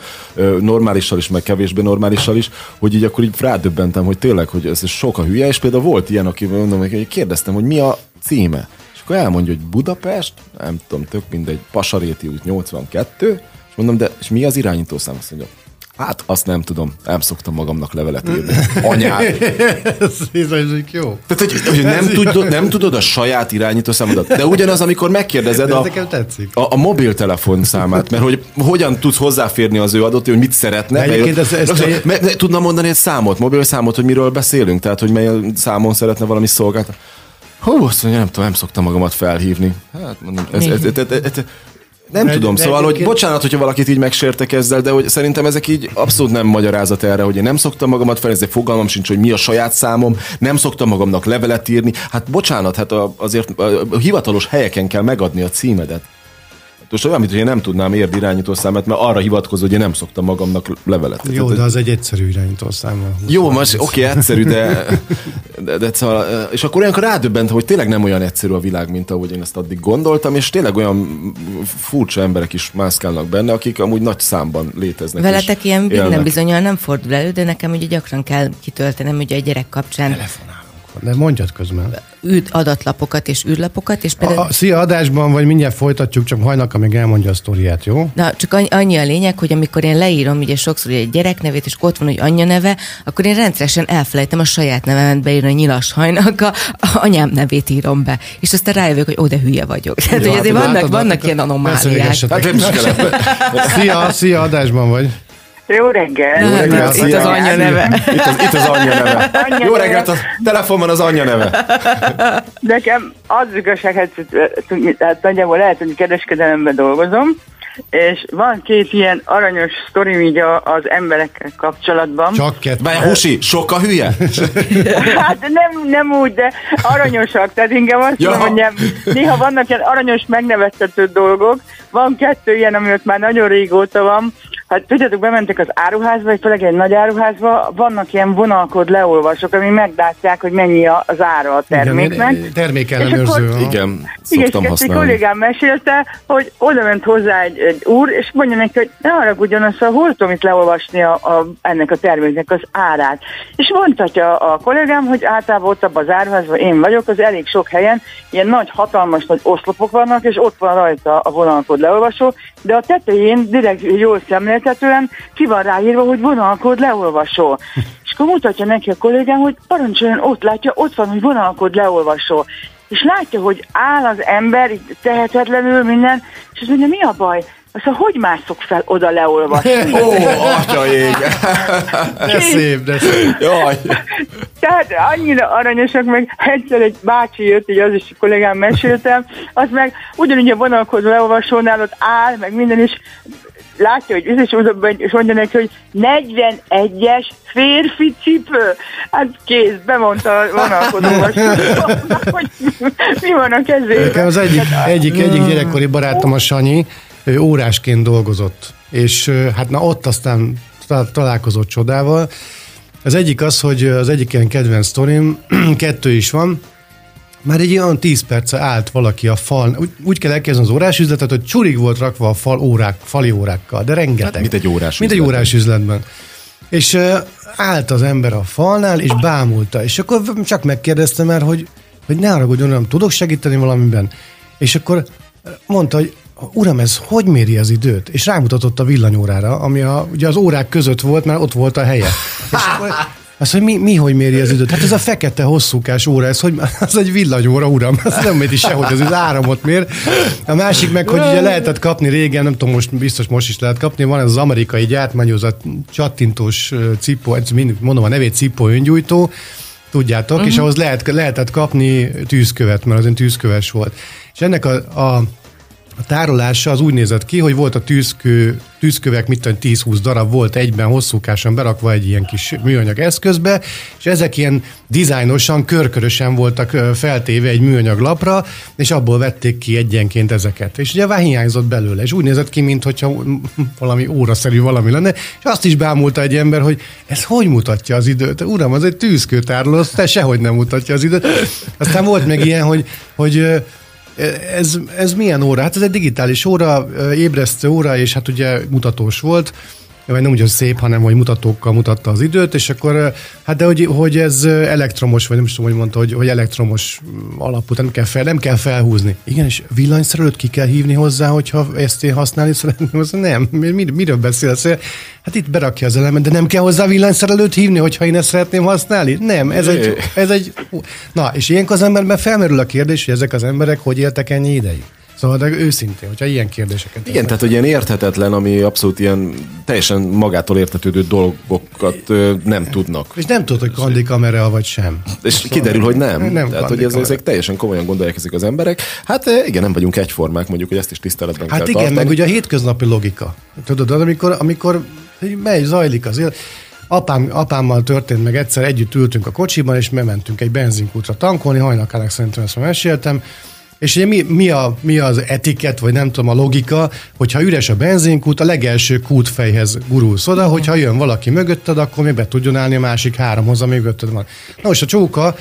normálissal is, meg kevésbé normálissal is, hogy így akkor így rádöbbentem, hogy tényleg, hogy ez sok a hülye, és például volt ilyen, aki mondom, hogy kérdeztem, hogy mi a címe akkor elmondja, hogy Budapest, nem tudom, tök mindegy, Pasaréti út 82, és mondom, de és mi az irányítószám? Azt mondja, Hát azt nem tudom, nem szoktam magamnak levelet írni. Anyád. ez, ez jó. Tehát, hogy, hogy nem, tudod, nem tudod a saját irányítószámodat. De ugyanaz, amikor megkérdezed a, a, a mobiltelefon számát, mert hogy hogyan tudsz hozzáférni az ő adott, hogy mit szeretne. Mert, ez, ez me, tudna mondani egy számot, mobil számot, hogy miről beszélünk, tehát hogy mely számon szeretne valami szolgáltat. Hú, azt mondja, nem tudom, nem szoktam magamat felhívni. Hát mondom, ez, ez, ez, ez, ez, nem de, tudom, de szóval, hogy bocsánat, hogyha valakit így megsértek ezzel, de hogy szerintem ezek így abszolút nem magyarázat erre, hogy én nem szoktam magamat fel, ezért fogalmam sincs, hogy mi a saját számom, nem szoktam magamnak levelet írni. Hát bocsánat, hát azért a hivatalos helyeken kell megadni a címedet. Most olyan, mint hogy én nem tudnám érdi irányítószámát, mert arra hivatkozó, hogy én nem szoktam magamnak levelet. Jó, Tehát, de az egy egyszerű irányítószám. Jó, most oké, okay, egyszerű, de, de, de szóval, és akkor olyankor rádöbbent, hogy tényleg nem olyan egyszerű a világ, mint ahogy én ezt addig gondoltam, és tényleg olyan furcsa emberek is mászkálnak benne, akik amúgy nagy számban léteznek. Veletek ilyen nem bizonyal nem fordul elő, de nekem ugye gyakran kell kitöltenem ugye a gyerek kapcsán. Telefonál de mondjad közben. Üd adatlapokat és űrlapokat. És például... a, a, szia adásban, vagy mindjárt folytatjuk, csak hajnalka még elmondja a sztoriát, jó? Na, csak annyi a lényeg, hogy amikor én leírom ugye sokszor egy gyerek nevét, és ott van, hogy anyja neve, akkor én rendszeresen elfelejtem a saját nevemet beírni a nyilas hajnalka, a anyám nevét írom be. És aztán rájövök, hogy ó, de hülye vagyok. Tehát, hogy azért vannak, vannak ilyen anomáliák. szia, szia, adásban vagy. Jó reggel! Jó reggel! Itt az anyja neve. Itt az, itt az anyja neve. Anya Jó reggelt, a telefonban az anyja neve. Nekem az igazság, hogy hát nagyjából lehet, hogy kereskedelemben dolgozom, és van két ilyen aranyos sztori így az emberekkel kapcsolatban. Csak kettő. Bár Husi, sok a hülye? hát nem, nem úgy, de aranyosak, tehát inkább azt ja. mondom, hogy néha vannak ilyen aranyos megneveztető dolgok. Van kettő ilyen, ami ott már nagyon régóta van, Hát tudjátok, bementek az áruházba, vagy főleg egy nagy áruházba, vannak ilyen vonalkod leolvasók, ami meglátják, hogy mennyi az ára a terméknek. Igen, termékellenőrző. Igen, szoktam igen, egy kollégám mesélte, hogy oda ment hozzá egy, egy úr, és mondja neki, hogy ne haragudjon, azt, hol tudom itt leolvasni a, a, ennek a terméknek az árát. És mondhatja a kollégám, hogy általában ott abban az áruházban én vagyok, az elég sok helyen ilyen nagy, hatalmas nagy oszlopok vannak, és ott van rajta a vonalkod leolvasó, de a tetején direkt jól szemléltetően ki van ráírva, hogy vonalkód leolvasó. És akkor mutatja neki a kollégám, hogy parancsoljon, ott látja, ott van, hogy vonalkód leolvasó. És látja, hogy áll az ember, itt tehetetlenül minden, és azt mondja, mi a baj? Azt mondja, hogy mászok fel oda leolvasni? Ó, atya ég! De szép, de szép. Jaj. Tehát annyira aranyosak, meg egyszer egy bácsi jött, így az is a kollégám meséltem, az meg ugyanúgy a vonalkozó leolvasónál ott áll, meg minden is látja, hogy és és mondja neki, hogy 41-es férfi cipő. Hát kész, bemondta a vonalkozóvas, hogy mi van a kezében. Az egyik, egyik, egyik gyerekkori barátom a Sanyi, ő órásként dolgozott, és hát na ott aztán találkozott csodával. Az egyik az, hogy az egyik ilyen kedvenc sztorim, kettő is van, már egy olyan 10 perce állt valaki a fal, úgy, úgy kell elkezdeni az órás üzletet, hogy csurig volt rakva a fal órák, fali órákkal, de rengeteg. Hát, mint egy órás Mint üzletben. egy órás üzletben. És uh, állt az ember a falnál, és bámulta. És akkor csak megkérdeztem már, hogy, hogy ne haragudjon, nem tudok segíteni valamiben. És akkor mondta, hogy uram, ez hogy méri az időt? És rámutatott a villanyórára, ami a, ugye az órák között volt, mert ott volt a helye. És akkor azt, hogy mi, mi hogy méri az időt? Hát ez a fekete hosszúkás óra, ez hogy, az egy villanyóra, uram, az nem méri sehogy, az, az áramot mér. A másik meg, hogy ugye lehetett kapni régen, nem tudom, most biztos most is lehet kapni, van ez az amerikai gyártmányozat csattintós cipó, mondom a nevét cipó öngyújtó, tudjátok, uh-huh. és mhm. ahhoz lehet, lehetett kapni tűzkövet, mert az tűzköves volt. És ennek a, a a tárolása az úgy nézett ki, hogy volt a tűzkő, tűzkövek, mit tudom, 10-20 darab volt egyben hosszúkásan berakva egy ilyen kis műanyag eszközbe, és ezek ilyen dizájnosan, körkörösen voltak feltéve egy műanyag lapra, és abból vették ki egyenként ezeket. És ugye hiányzott belőle, és úgy nézett ki, mintha valami óraszerű valami lenne, és azt is bámulta egy ember, hogy ez hogy mutatja az időt? Uram, az egy tűzkőtárló, te sehogy nem mutatja az időt. Aztán volt meg ilyen, hogy, hogy ez, ez milyen óra? Hát ez egy digitális óra, ébresztő óra, és hát ugye mutatós volt, vagy nem úgy, hogy szép, hanem hogy mutatókkal mutatta az időt, és akkor, hát de hogy, hogy ez elektromos, vagy nem is tudom, hogy mondta, hogy, hogy elektromos alapú, nem kell, fel, nem kell felhúzni. Igen, és villanyszerelőt ki kell hívni hozzá, hogyha ezt én használni szeretném, az nem, mir, miről beszélsz? Hát itt berakja az elemet, de nem kell hozzá villanyszerelőt hívni, hogyha én ezt szeretném használni? Nem, ez egy, ez egy... Na, és ilyenkor az emberben felmerül a kérdés, hogy ezek az emberek hogy éltek ennyi ideig? Szóval de őszintén, hogyha ilyen kérdéseket... Igen, tehát hogy ilyen érthetetlen, ami abszolút ilyen teljesen magától értetődő dolgokat ö, nem tudnak. És nem tudod, hogy kandi kamera vagy sem. És szóval kiderül, hogy nem. nem tehát, hogy ez, ezek teljesen komolyan gondolják ezek az emberek. Hát igen, nem vagyunk egyformák, mondjuk, hogy ezt is tiszteletben hát kell igen, tartani. meg ugye a hétköznapi logika. Tudod, amikor, amikor megy, zajlik az élet. Apám, apámmal történt meg egyszer, együtt ültünk a kocsiban, és mentünk egy benzinkútra tankolni, hajnakának szerintem ezt meséltem, és ugye mi, mi, a, mi az etiket, vagy nem tudom, a logika, hogyha üres a benzinkút, a legelső kútfejhez gurulsz oda, hogyha jön valaki mögötted, akkor még be tudjon állni a másik háromhoz, ami mögötted van. Na most a csóka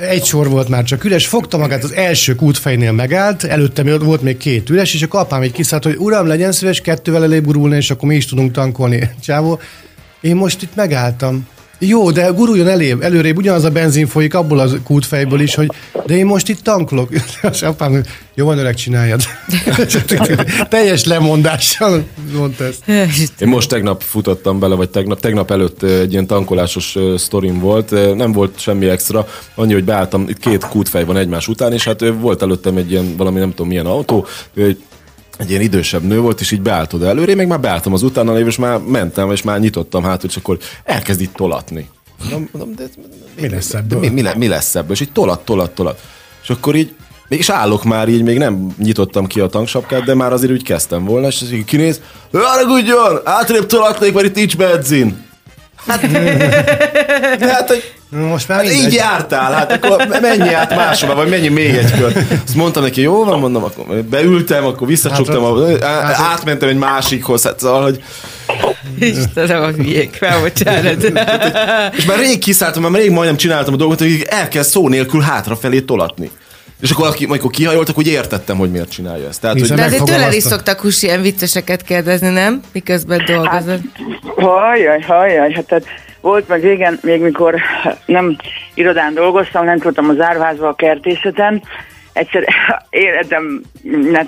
egy sor volt már csak üres, fogta magát az első kútfejnél megállt, előtte volt még két üres, és akkor apám egy kiszállt, hogy uram, legyen szíves kettővel elébb gurulni, és akkor mi is tudunk tankolni. Csávó, én most itt megálltam. Jó, de guruljon elébb, előrébb, ugyanaz a benzin folyik abból az kútfejből is, hogy de én most itt tankolok. És apám, jó van öreg, csináljad. Teljes lemondással mondta ezt. Én most tegnap futottam bele, vagy tegnap, tegnap előtt egy ilyen tankolásos sztorim volt, nem volt semmi extra, annyi, hogy beálltam, itt két kútfej van egymás után, és hát volt előttem egy ilyen valami nem tudom milyen autó, egy ilyen idősebb nő volt, és így beállt oda előre, még már beálltam az utána lévő, és már mentem, és már nyitottam hát, és akkor elkezd itt tolatni. Mondom, mondom, de, mi lesz ebből? Mi, mi, mi lesz ebből? És így tolat, tolat, tolat. És akkor így Mégis állok már így, még nem nyitottam ki a tanksapkát, de már azért úgy kezdtem volna, és így kinéz, haragudjon, átrébb tolatnék, mert itt nincs benzin. Hát, hát hogy most már hát így jártál, hát akkor menj át máshova, vagy menj még egy kör. Azt mondtam neki, jó van, mondom, akkor beültem, akkor visszacsuktam, hát, hát, átmentem egy másikhoz, hát szóval, hogy... Istenem, a hülyék, felbocsánat. és már rég kiszálltam, már rég majdnem csináltam a dolgot, hogy elkezd szó nélkül hátrafelé tolatni. És akkor, amikor kihajoltak, úgy értettem, hogy miért csinálja ezt. Tehát, hogy... De azért tőle is szoktak hús ilyen vicceseket kérdezni, nem? Miközben dolgozod. Hát, hajjaj, hajjaj, hát tehát volt meg régen, még mikor nem irodán dolgoztam, nem tudtam az árvázba a kertészeten, egyszer életem, hát,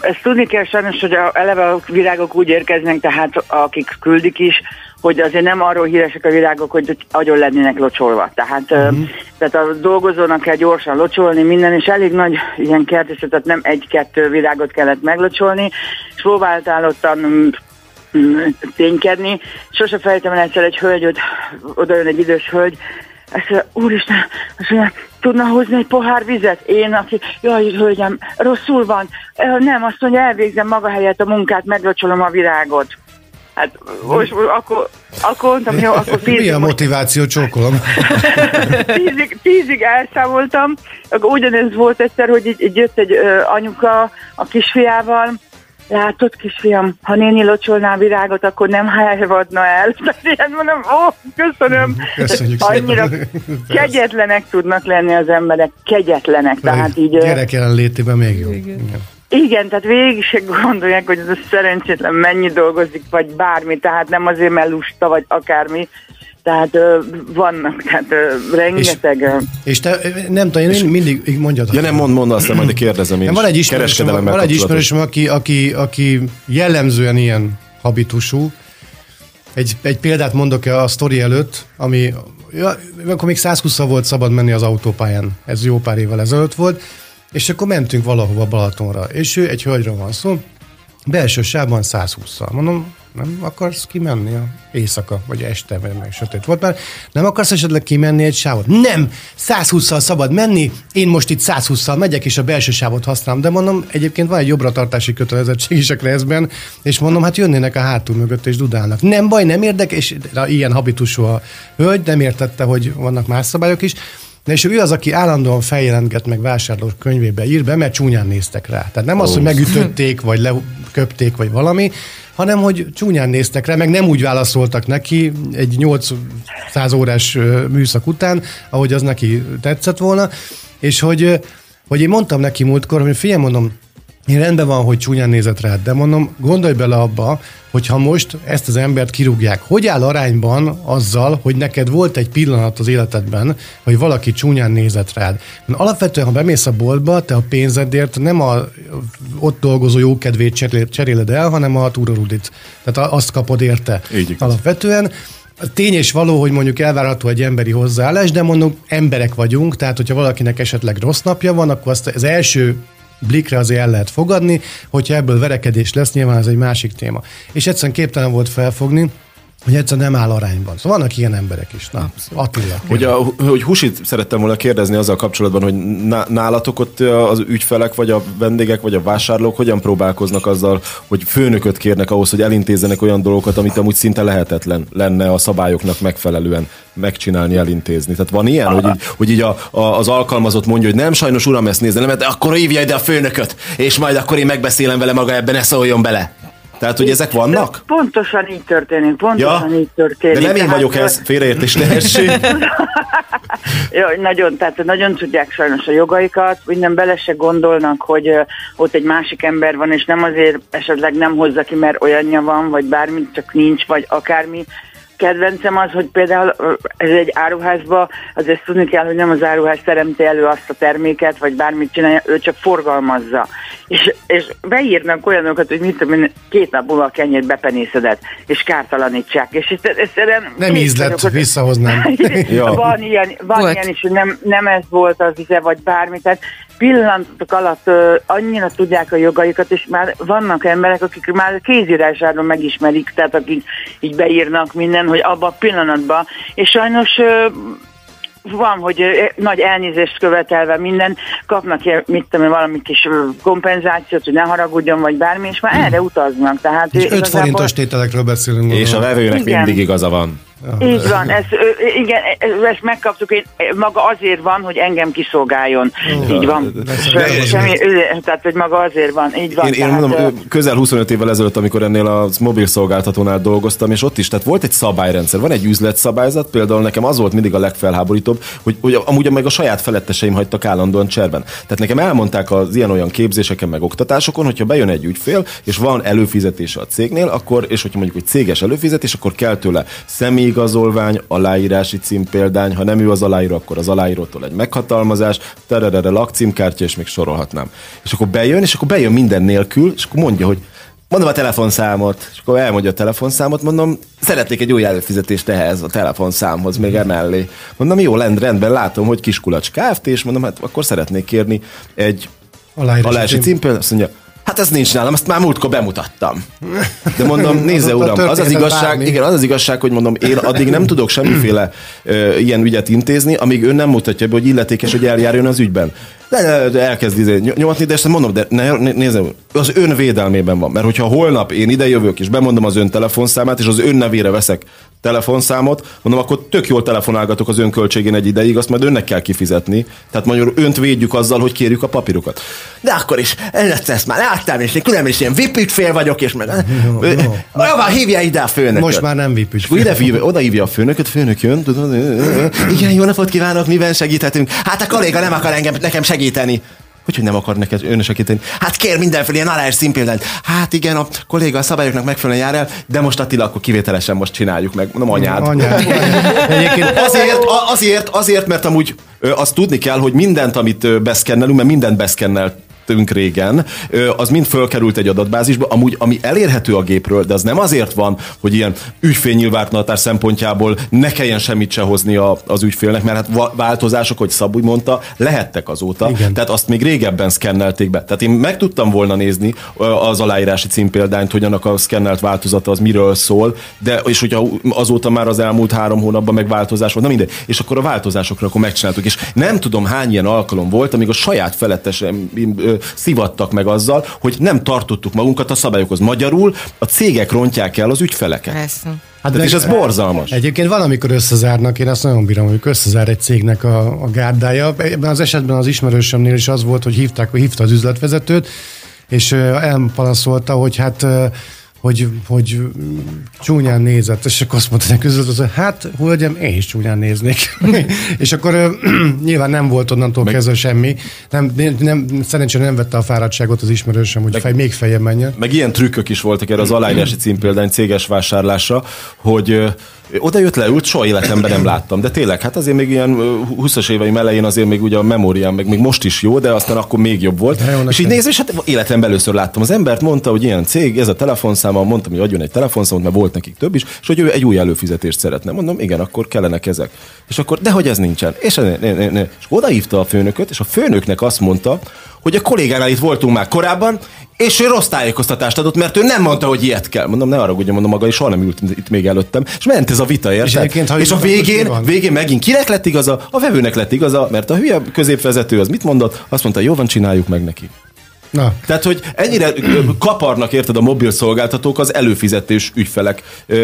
ezt tudni kell sajnos, hogy a, eleve a virágok úgy érkeznek, tehát akik küldik is, hogy azért nem arról híresek a virágok, hogy agyon lennének locsolva. Tehát, uh-huh. tehát a dolgozónak kell gyorsan locsolni minden, és elég nagy ilyen kertészetet nem egy-kettő virágot kellett meglocsolni, és próbáltál ottan ténykedni. Sose fejtem el egyszer egy hölgy, oda jön egy idős hölgy, Ezt mondja, úristen, azt mondja, tudna hozni egy pohár vizet? Én, aki, jaj, hölgyem, rosszul van. Nem, azt mondja, elvégzem maga helyett a munkát, meglocsolom a virágot. Hát most akkor, akkor mondtam, jó, akkor Mi tízig, a most motiváció, csókolom? tízig, tízig elszámoltam, akkor ugyanez volt egyszer, hogy így, így jött egy ö, anyuka a kisfiával, Látod, kisfiam, ha néni locsolná a virágot, akkor nem helyvadna el. Tehát ilyen mondom, ó, köszönöm. Köszönjük Annyira szépen. kegyetlenek tudnak lenni az emberek, kegyetlenek. Tehát így, Gyerek jelenlétében még jó. Igen. igen, tehát végig se gondolják, hogy ez a szerencsétlen mennyi dolgozik, vagy bármi, tehát nem azért, mert lusta, vagy akármi. Tehát ö, vannak, tehát ö, rengeteg... ö, És te, nem tudom, én mindig így mondjad. Ja nem, mond, mondd aztán majd kérdezem én van egy ismerősöm, van egy ismerősöm aki, aki, aki jellemzően ilyen habitusú. Egy, egy példát mondok a sztori előtt, ami ja, akkor még 120 volt szabad menni az autópályán. Ez jó pár évvel ezelőtt volt. És akkor mentünk valahova Balatonra. És ő egy hölgyről van szó, belső sávban 120-szal. Mondom, nem akarsz kimenni a éjszaka, vagy este, vagy meg sötét volt már. Nem akarsz esetleg kimenni egy sávot? Nem! 120-szal szabad menni, én most itt 120-szal megyek, és a belső sávot használom. De mondom, egyébként van egy jobbra-tartási kötelezettség is a Kreszben, és mondom, hát jönnének a hátul mögött, és dudálnak. Nem baj, nem érdek, és ilyen habitusú a hölgy, nem értette, hogy vannak más szabályok is. Na és ő az, aki állandóan feljelentget meg vásárló könyvébe ír be, mert csúnyán néztek rá. Tehát nem az, hogy megütötték, vagy leköpték, vagy valami, hanem hogy csúnyán néztek rá, meg nem úgy válaszoltak neki egy 800 órás műszak után, ahogy az neki tetszett volna, és hogy, hogy én mondtam neki múltkor, hogy figyelj, mondom, én rendben van, hogy csúnyán nézett rád, de mondom, gondolj bele abba, hogyha most ezt az embert kirúgják, hogy áll arányban azzal, hogy neked volt egy pillanat az életedben, hogy valaki csúnyán nézett rád. Mert alapvetően, ha bemész a boltba, te a pénzedért nem a ott dolgozó jókedvét cserél- cseréled el, hanem a túrorudit. Tehát azt kapod érte. Így. Alapvetően Tény és való, hogy mondjuk elvárható egy emberi hozzáállás, de mondom, emberek vagyunk, tehát hogyha valakinek esetleg rossz napja van, akkor azt az első blikre azért el lehet fogadni, hogyha ebből verekedés lesz, nyilván ez egy másik téma. És egyszerűen képtelen volt felfogni, hogy egyszerűen nem áll arányban. Szóval vannak ilyen emberek is. Na, Attila. Hogy, a, hogy Husit szerettem volna kérdezni azzal kapcsolatban, hogy ná- nálatok ott az ügyfelek, vagy a vendégek, vagy a vásárlók hogyan próbálkoznak azzal, hogy főnököt kérnek ahhoz, hogy elintézzenek olyan dolgokat, amit amúgy szinte lehetetlen lenne a szabályoknak megfelelően megcsinálni, elintézni. Tehát van ilyen, hogy így, hogy így a, a, az alkalmazott mondja, hogy nem, sajnos uram, ezt nézze, nem, de akkor hívja ide a főnököt, és majd akkor én megbeszélem vele maga ebben, ne szóljon bele. Tehát, hogy ezek vannak? Pontosan így történik, pontosan Ja, így történik. de nem én vagyok ez, félreértés ne essék. Ja, nagyon, tehát nagyon tudják sajnos a jogaikat, minden bele se gondolnak, hogy ott egy másik ember van, és nem azért esetleg nem hozza ki, mert olyanja van, vagy bármi, csak nincs, vagy akármi. Kedvencem az, hogy például ez egy áruházba, azért tudni kell, hogy nem az áruház teremti elő azt a terméket, vagy bármit csinálja, ő csak forgalmazza. És, és beírnak olyanokat, hogy mit tudom én, két nap múlva a kenyét bepenészedett, és kártalanítsák. És ezt, ezt, ezt Nem ízlet, visszahoznám. Ja. Van ilyen, van Volt. ilyen is, hogy nem, nem ez volt az íze, vagy bármi. Tehát pillanatok alatt ö, annyira tudják a jogaikat, és már vannak emberek, akik már kézírásáról megismerik, tehát akik így beírnak minden, hogy abban a pillanatban. És sajnos van, hogy nagy elnézést követelve minden, kapnak ilyen, mit tudom, én, valami kis kompenzációt, hogy ne haragudjon, vagy bármi, és már erre utaznak. Tehát És 5 igazából- forintos tételekről beszélünk. És a vevőnek mindig igaza van. Így van, ez, igen, ezt megkaptuk, én, maga azért van, hogy engem kiszolgáljon. így van. de- Semmi, semmi, tehát, hogy maga azért van, így van. Én, én tehát, mondom, ö, ö, közel 25 évvel ezelőtt, amikor ennél a mobil szolgáltatónál dolgoztam, és ott is, tehát volt egy szabályrendszer, van egy üzletszabályzat, például nekem az volt mindig a legfelháborítóbb, hogy, hogy amúgy meg a saját feletteseim hagytak állandóan cserben. Tehát nekem elmondták az ilyen-olyan képzéseken, meg oktatásokon, hogyha bejön egy ügyfél, és van előfizetése a cégnél, akkor, és hogyha mondjuk, hogy céges előfizetés, akkor kell tőle személyigazolvány, aláírási címpéldány, ha nem ő az aláíró, akkor az aláírótól egy meghatalmazás, tererere lakcímkártya, és még sorolhatnám. És akkor bejön, és akkor bejön minden nélkül, és akkor mondja, hogy mondom a telefonszámot, és akkor elmondja a telefonszámot, mondom, szeretnék egy új előfizetést ehhez a telefonszámhoz, még emellé. Mondom, jó, rend, rendben, látom, hogy Kiskulacs Kft. és mondom, hát akkor szeretnék kérni egy Aláírási aláírási cím. címpéldányt, azt mondja, Hát ez nincs nálam, ezt már múltkor bemutattam. De mondom, nézze uram, az az igazság, bármi. igen, az az igazság, hogy mondom, én addig nem tudok semmiféle ö, ilyen ügyet intézni, amíg ön nem mutatja be, hogy illetékes, hogy eljárjon az ügyben. De, de, de elkezd izé ny- nyomatni, de ezt mondom, de ne, ne, nézze, az ön védelmében van. Mert hogyha holnap én ide jövök, és bemondom az ön telefonszámát, és az ön nevére veszek telefonszámot, mondom, akkor tök jól telefonálgatok az ön költségén egy ideig, azt majd önnek kell kifizetni. Tehát magyarul önt védjük azzal, hogy kérjük a papírokat. De akkor is, ezt, ezt már láttam, és én különben is ilyen VIP ügyfél vagyok, és meg... Jó, jó. Java, hívja ide a főnököt. Most már nem VIP És akkor ide hívja, oda hívja a főnököt, főnök jön, tudod, igen, jó napot kívánok, miben segíthetünk? Hát a kolléga nem akar engem, nekem segíteni. Hogy, hogy nem akar neked ön segíteni? Hát kér mindenféle ilyen aláír színpéldányt. Hát igen, a kolléga a szabályoknak megfelelően jár el, de most Attila, akkor kivételesen most csináljuk meg. Mondom, anyád. Anyád. Egyébként Azért, azért, azért, mert amúgy azt tudni kell, hogy mindent, amit beszkennelünk, mert mindent beszkenneltünk régen, az mind fölkerült egy adatbázisba, amúgy ami elérhető a gépről, de az nem azért van, hogy ilyen ügyfélnyilvántartás szempontjából ne kelljen semmit se hozni a, az ügyfélnek, mert hát változások, hogy Szabúj mondta, lehettek azóta, Igen. tehát azt még régebben szkennelték be. Tehát én meg tudtam volna nézni az aláírási címpéldányt, hogy annak a szkennelt változata az miről szól, de és hogyha azóta már az elmúlt három hónapban meg változás volt, na mindegy, és akkor a változásokra akkor megcsináltuk, és nem tudom hány ilyen alkalom volt, amíg a saját felettesen ö, szivattak meg azzal, hogy nem tartottuk magunkat a szabályokhoz. Magyarul a cégek rontják el az ügyfeleket. Persze. Hát és ez borzalmas. Egyébként van, amikor összezárnak, én azt nagyon bírom, amikor összezár egy cégnek a, a gárdája. Ebben az esetben az ismerősömnél is az volt, hogy hívták, hogy hívta az üzletvezetőt, és elpanaszolta, hogy hát hogy, hogy csúnyán nézett, és akkor azt mondta üzletvezető, hogy hát, hölgyem, én is csúnyán néznék. és akkor nyilván nem volt onnantól Meg- kezdve semmi. Nem, nem, szerencsére nem vette a fáradtságot az ismerősöm, hogy fej, még feljebb menjen. Meg ilyen trükkök is voltak erre az aláírási címpéldány céges vásárlásra, hogy oda jött leült, soha életemben nem láttam. De tényleg, hát azért még ilyen ö, 20-as éveim elején azért még ugye a memóriám, meg még most is jó, de aztán akkor még jobb volt. Jó és így nézve, és hát életemben először láttam. Az embert mondta, hogy ilyen cég, ez a telefonszáma, mondtam, hogy adjon egy telefonszámot, mert volt nekik több is, és hogy ő egy új előfizetést szeretne. Mondom, igen, akkor kellenek ezek. És akkor, de hogy ez nincsen. És, ne, ne, ne, ne. és odaívta a főnököt, és a főnöknek azt mondta, hogy a kollégánál itt voltunk már korábban, és ő rossz tájékoztatást adott, mert ő nem mondta, hogy ilyet kell. Mondom, ne arra maga, maga, és soha nem ült itt még előttem. És ment ez a vita, érted? És, és a végén, végén megint kinek lett igaza? A vevőnek lett igaza, mert a hülye középvezető az mit mondott? Azt mondta, jó van, csináljuk meg neki. Na, Tehát, hogy ennyire kaparnak, érted, a mobil szolgáltatók az előfizetős ügyfelek ö,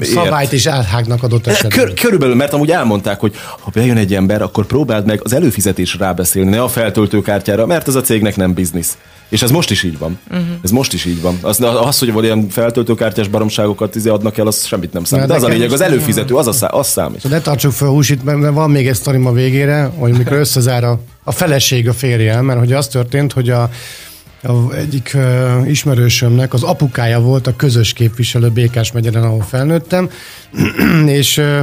ért. szabályt is áthágnak adott esetben. Kör, körülbelül, mert amúgy elmondták, hogy ha bejön egy ember, akkor próbáld meg az előfizetésre rábeszélni, ne a feltöltőkártyára, mert ez a cégnek nem biznisz. És ez most is így van. Uh-huh. Ez most is így van. Az, az hogy van ilyen feltöltőkártyás baromságokat izé adnak el, az semmit nem számít. De az a lényeg, az előfizető, az, a szá, az számít. Szóval ne tartsuk fel a húsit, mert mert van még egy sztorim a végére, hogy mikor összezár a, a feleség a férjel, mert hogy az történt, hogy a, a egyik uh, ismerősömnek az apukája volt a közös képviselő Békás megyeren, ahol felnőttem, és uh,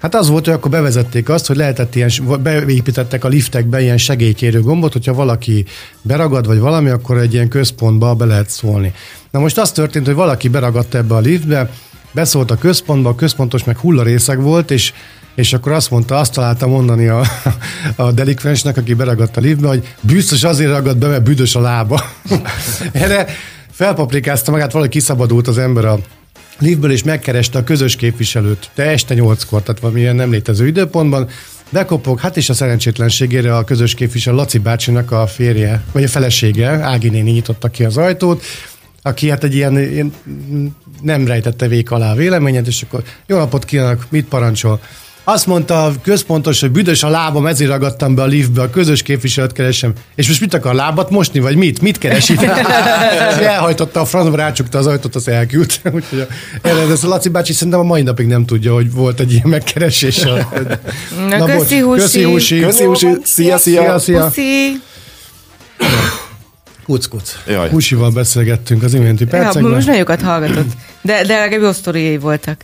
Hát az volt, hogy akkor bevezették azt, hogy lehetett ilyen, beépítettek a liftekbe ilyen segélykérő gombot, hogyha valaki beragad vagy valami, akkor egy ilyen központba be lehet szólni. Na most az történt, hogy valaki beragadt ebbe a liftbe, beszólt a központba, a központos meg hullarészeg volt, és és akkor azt mondta, azt találta mondani a, a delikvensnek, aki beragadt a liftbe, hogy biztos azért ragadt be, mert büdös a lába. Erre felpaprikázta magát, valahogy kiszabadult az ember a liftből, és megkereste a közös képviselőt, de este nyolckor, tehát valamilyen nem létező időpontban, bekopog, hát és a szerencsétlenségére a közös képviselő Laci bácsinak a férje, vagy a felesége, Ági néni nyitotta ki az ajtót, aki hát egy ilyen, ilyen nem rejtette vék alá véleményet, és akkor jó napot kívánok, mit parancsol? Azt mondta a központos, hogy büdös a lábam, ezért ragadtam be a liftbe, a közös képviselőt keresem. És most mit akar, lábat mosni, vagy mit? Mit keres itt? És elhajtotta a francba, rácsukta az ajtót, az elküldte. Úgyhogy erre, ez a Laci bácsi szerintem a mai napig nem tudja, hogy volt egy ilyen megkeresés. Na, köszi, Husi. Köszi, Husi. Köszi, Husi. Szia, szia. Szia, szia. Puszi. Kuc, kuc. Jaj. Husival beszélgettünk az iménti Ja, percekben. most nagyokat hallgatott. De, de legalább jó sztoriai voltak.